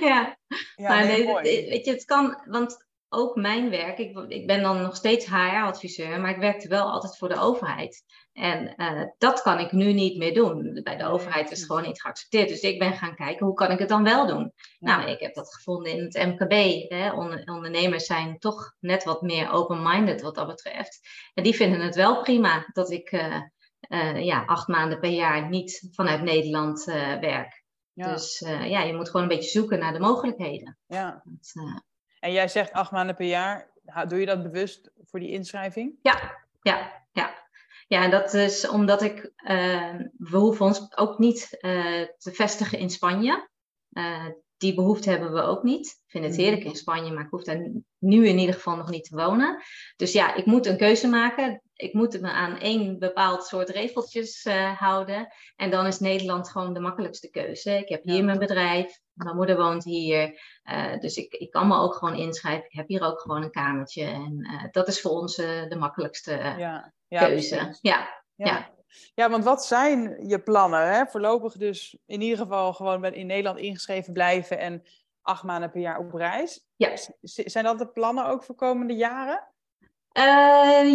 ja, ja maar weet je, het kan, want ook mijn werk, ik, ik ben dan nog steeds HR-adviseur, maar ik werkte wel altijd voor de overheid. En uh, dat kan ik nu niet meer doen. Bij de overheid is het gewoon niet geaccepteerd. Dus ik ben gaan kijken, hoe kan ik het dan wel doen? Nou, ik heb dat gevonden in het MKB. Hè. ondernemers zijn toch net wat meer open-minded wat dat betreft. En die vinden het wel prima dat ik uh, uh, ja, acht maanden per jaar niet vanuit Nederland werk. Ja. Dus ja, je moet gewoon een beetje zoeken naar de mogelijkheden. Ja. Dat, en jij zegt acht maanden per jaar. Doe je dat bewust voor die inschrijving? Ja, ja, ja. Ja, en dat is omdat ik, uh, we hoeven ons ook niet uh, te vestigen in Spanje. Uh, die behoefte hebben we ook niet. Ik vind het heerlijk in Spanje, maar ik hoef daar nu in ieder geval nog niet te wonen. Dus ja, ik moet een keuze maken. Ik moet me aan één bepaald soort regeltjes eh, houden. En dan is Nederland gewoon de makkelijkste keuze. Ik heb hier Ja. mijn bedrijf. Mijn moeder woont hier. eh, dus ik, ik kan me ook gewoon inschrijven. Ik heb hier ook gewoon een kamertje. En eh, dat is voor ons eh, de makkelijkste Ja, ja keuze. Ja, Ja. Ja. ja, want wat zijn je plannen? Hè? Voorlopig dus in ieder geval gewoon in Nederland ingeschreven blijven en acht maanden per jaar op reis. ja. Zijn dat de plannen ook voor komende jaren?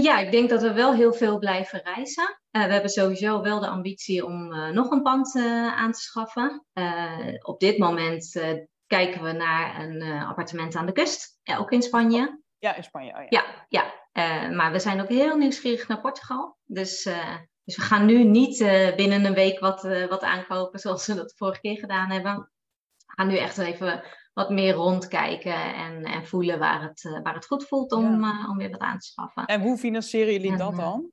Ja, ik denk dat we wel heel veel blijven reizen. Eh, we hebben sowieso wel de ambitie om eh, nog een pand eh, aan te schaffen. Op dit moment kijken we naar een appartement aan de kust, ook in Spanje. Ja, in Spanje. Oh, ja. Ja, ja. Maar we zijn ook heel nieuwsgierig naar Portugal. Dus, dus we gaan nu niet binnen een week wat, wat aankopen zoals we dat de vorige keer gedaan hebben. We gaan nu echt even wat meer rondkijken en, en voelen waar het, waar het goed voelt om, om weer wat aan te schaffen. En hoe financieren jullie En, dat dan?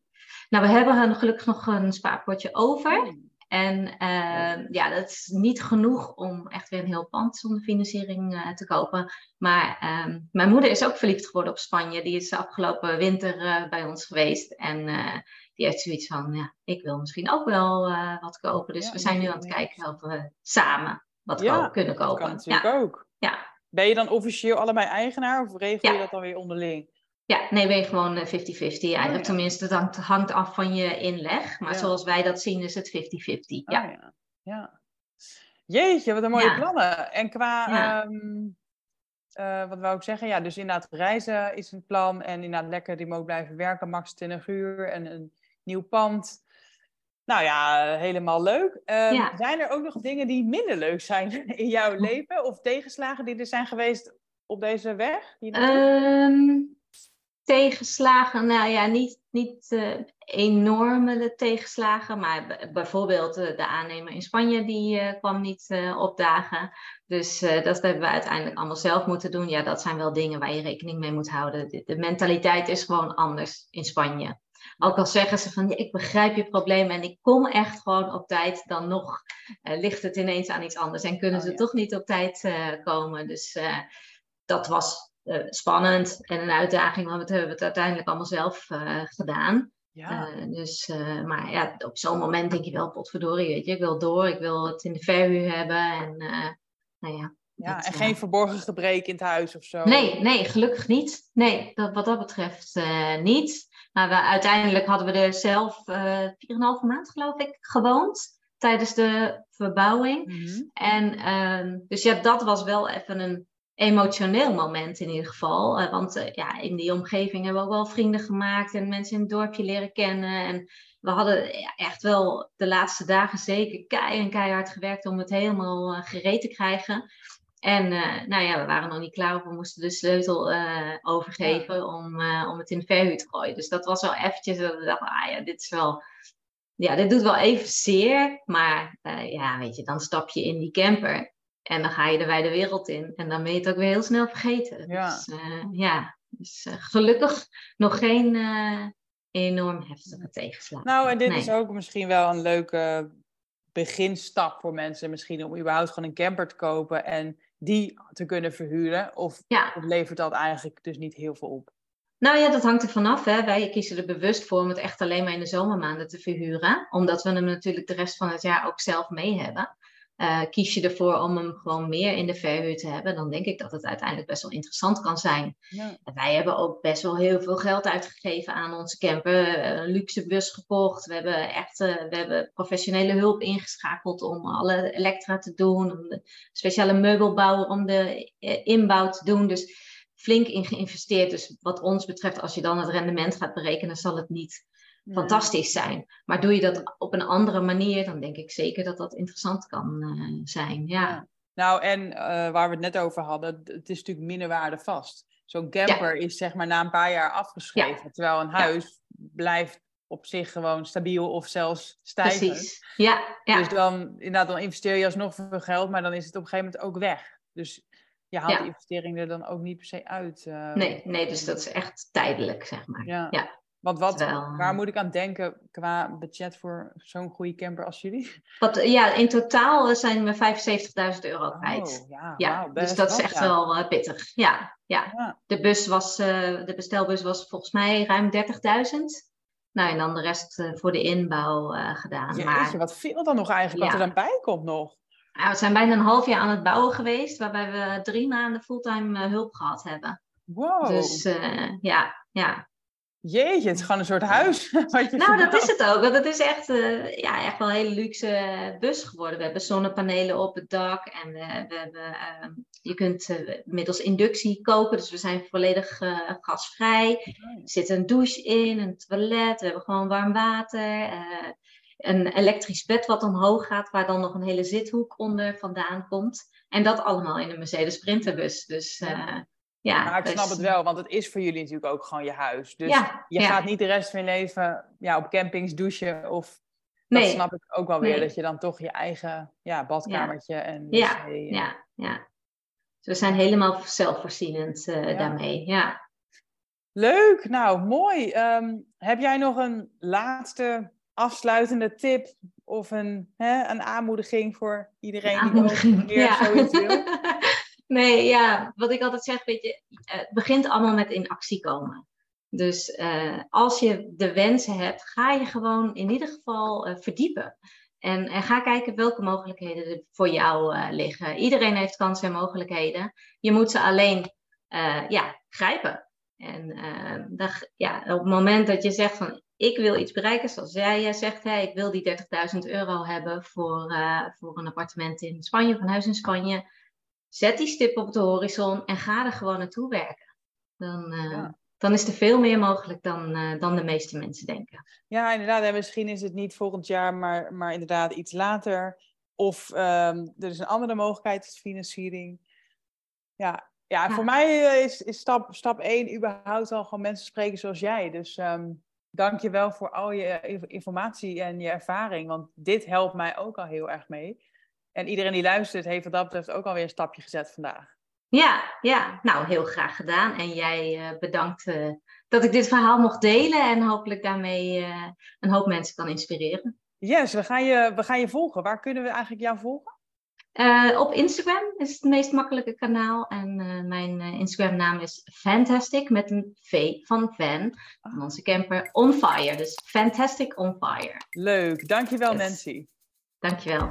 Nou, we hebben gelukkig nog een spaarpotje over. Oh, En eh, ja, dat is niet genoeg om echt weer een heel pand zonder financiering eh, te kopen. Maar ehm, mijn moeder is ook verliefd geworden op Spanje. Die is de afgelopen winter eh, bij ons geweest. En eh, die heeft zoiets van, ja, ik wil misschien ook wel wat kopen. Dus Ja, we zijn nu aan het kijken of we samen wat Ja, ko- kunnen Dat kopen. kan natuurlijk ja, ook. ja. Ben je dan officieel allebei eigenaar of regel je dat dan weer onderling? Ja, nee, ben je gewoon eh, 50-50 eigenlijk. Oh, ja. Tenminste, dat hangt, af van je inleg. Maar Ja. zoals wij dat zien is het 50-50. Ja. Oh, ja. ja. Jeetje, wat een mooie plannen. En qua, ehm, eh, wat wou ik zeggen? Ja, dus inderdaad reizen is een plan. En inderdaad lekker remote blijven werken, max 20 uur. En een nieuw pand. Nou ja, helemaal leuk. Ehm. Zijn er ook nog dingen die minder leuk zijn in jouw leven? Of tegenslagen die er zijn geweest op deze weg? Tegenslagen, nou ja, niet, niet eh, enorme tegenslagen, maar bijvoorbeeld eh, de aannemer in Spanje die eh, kwam niet opdagen. Dus dat hebben we uiteindelijk allemaal zelf moeten doen. Ja, dat zijn wel dingen waar je rekening mee moet houden. De, de mentaliteit is gewoon anders in Spanje. Ook al zeggen ze van ja, ik begrijp je probleem en ik kom echt gewoon op tijd, dan nog ligt het ineens aan iets anders en kunnen Oh, ze ja. toch niet op tijd komen. Dus dat was spannend en een uitdaging, want we hebben het uiteindelijk allemaal zelf eh, gedaan. ja. Eh, dus, eh, maar ja, op zo'n moment denk je wel, potverdorie, weet je, ik wil door, ik wil het in de verhuur hebben. En eh, nou ja, ja. dat, En eh, geen verborgen gebrek in het huis of zo? Nee, nee, gelukkig niet. Nee, dat, wat dat betreft eh, niet. Maar we, uiteindelijk hadden we er zelf eh 4,5 maand, geloof ik, gewoond tijdens de verbouwing. Mhm. En ehm, dus ja, dat was wel even een emotioneel moment in ieder geval. Eh, want eh, ja, in die omgeving hebben we ook wel vrienden gemaakt en mensen in het dorpje leren kennen. En we hadden echt wel de laatste dagen zeker kei en keihard gewerkt om het helemaal eh, gereed te krijgen. En nou ja, we waren nog niet klaar we moesten de sleutel overgeven om, om het in de verhuur te gooien. Dus dat was wel eventjes dat we dachten, ah ja, dit is wel... Ja, dit doet wel even zeer, maar ja, weet je, dan stap je in die camper en dan ga je de wijde wereld in. En dan ben je het ook weer heel snel vergeten. Ja. Dus eh, ja, dus eh, gelukkig nog geen eh, enorm heftige tegenslag. Nou, en dit Nee. is ook misschien wel een leuke beginstap voor mensen. Misschien om überhaupt gewoon een camper te kopen en die te kunnen verhuren. Of, Ja. of levert dat eigenlijk dus niet heel veel op? Nou ja, dat hangt er vanaf. Wij kiezen er bewust voor om het echt alleen maar in de zomermaanden te verhuren. Omdat we hem natuurlijk de rest van het jaar ook zelf mee hebben. Eh, kies je ervoor om hem gewoon meer in de verhuur te hebben, dan denk ik dat het uiteindelijk best wel interessant kan zijn. Ja. Wij hebben ook best wel heel veel geld uitgegeven aan onze camper. Eh, Een luxe bus gekocht. We hebben echt eh, we hebben professionele hulp ingeschakeld om alle elektra te doen. Om de speciale meubelbouwer om de inbouw te doen. Dus flink in geïnvesteerd. Dus wat ons betreft, als je dan het rendement gaat berekenen, zal het niet fantastisch zijn. Maar doe je dat op een andere manier, dan denk ik zeker dat dat interessant kan eh, zijn. Ja. Ja. Nou, en eh, waar we het net over hadden, het is natuurlijk minder waarde vast. Zo'n camper is zeg maar na een paar jaar afgeschreven. Terwijl een huis blijft op zich gewoon stabiel of zelfs stijgend. precies. Ja, ja. Dus dan, inderdaad, dan investeer je alsnog veel geld, maar dan is het op een gegeven moment ook weg. Dus je haalt die investering er dan ook niet per se uit. eh. nee, nee, dus dat is echt tijdelijk, zeg maar. Ja. Want wat, waar moet ik aan denken qua budget voor zo'n goede camper als jullie? Wat, ja, in totaal zijn we 75.000 euro kwijt. Oh, ja, ja dus dat is echt wel uh, pittig. Ja, ja. De, bus was, uh, de bestelbus was volgens mij ruim 30.000. Nou, en dan de rest uh, voor de inbouw gedaan. Jeetje, maar, wat veel dan nog eigenlijk, wat er dan bij komt nog? we zijn bijna een half jaar aan het bouwen geweest, waarbij we drie maanden fulltime hulp gehad hebben. Wow. Dus ja, ja. Jeetje, het is gewoon een soort huis. Wat je nou, dat is het ook. Want het is echt, uh, ja, echt wel een hele luxe bus geworden. We hebben zonnepanelen op het dak. En we, we hebben, uh, je kunt uh, middels inductie koken. Dus we zijn volledig eh, gasvrij. Er zit een douche in, een toilet. We hebben gewoon warm water. een elektrisch bed wat omhoog gaat. Waar dan nog een hele zithoek onder vandaan komt. En dat allemaal in een Mercedes Sprinterbus. Dus... Ja ja, maar ik snap het wel, want het is voor jullie natuurlijk ook gewoon je huis. Dus je gaat niet de rest van je leven ja, op campings douchen of... Nee. Dat snap ik ook wel weer, dat je dan toch je eigen ja, badkamertje en ja. ja, ja. Dus we zijn helemaal zelfvoorzienend uh, daarmee, ja. Leuk, nou mooi. Um, heb jij nog een laatste afsluitende tip of een, hè, een aanmoediging voor iedereen die ook weer zoiets wil? Nee, ja, wat ik altijd zeg, weet je, het begint allemaal met in actie komen. Dus uh, als je de wensen hebt, ga je gewoon in ieder geval uh, verdiepen. En, en, ga kijken welke mogelijkheden er voor jou liggen. Iedereen heeft kansen en mogelijkheden. Je moet ze alleen ja, grijpen. En dat, ja, op het moment dat je zegt van ik wil iets bereiken, zoals jij zegt, hè, ik wil die 30.000 euro hebben voor, voor een appartement in Spanje of een huis in Spanje Zet die stip op de horizon en ga er gewoon naartoe werken. Dan, uh, dan is er veel meer mogelijk dan, uh, dan de meeste mensen denken. Ja, inderdaad. En misschien is het niet volgend jaar, maar, maar inderdaad iets later. Of um, er is een andere mogelijkheid, is financiering. Ja, ja, ja. voor mij eh, is, is stap, stap 1 überhaupt al gewoon mensen spreken zoals jij. Dus um, dank je wel voor al je informatie en je ervaring. Want dit helpt mij ook al heel erg mee. En iedereen die luistert heeft wat dat betreft ook alweer een stapje gezet vandaag. Ja, ja, nou heel graag gedaan. En jij uh, bedankt uh, dat ik dit verhaal mocht delen en hopelijk daarmee uh, een hoop mensen kan inspireren. Yes, we gaan je, we gaan je volgen. Waar kunnen we eigenlijk jou volgen? op Instagram is het meest makkelijke kanaal. En mijn Instagram naam is Fantastic met een V van Van. Van onze camper On Fire. Dus Fantastic On Fire. Leuk, dankjewel yes. Nancy. Dankjewel.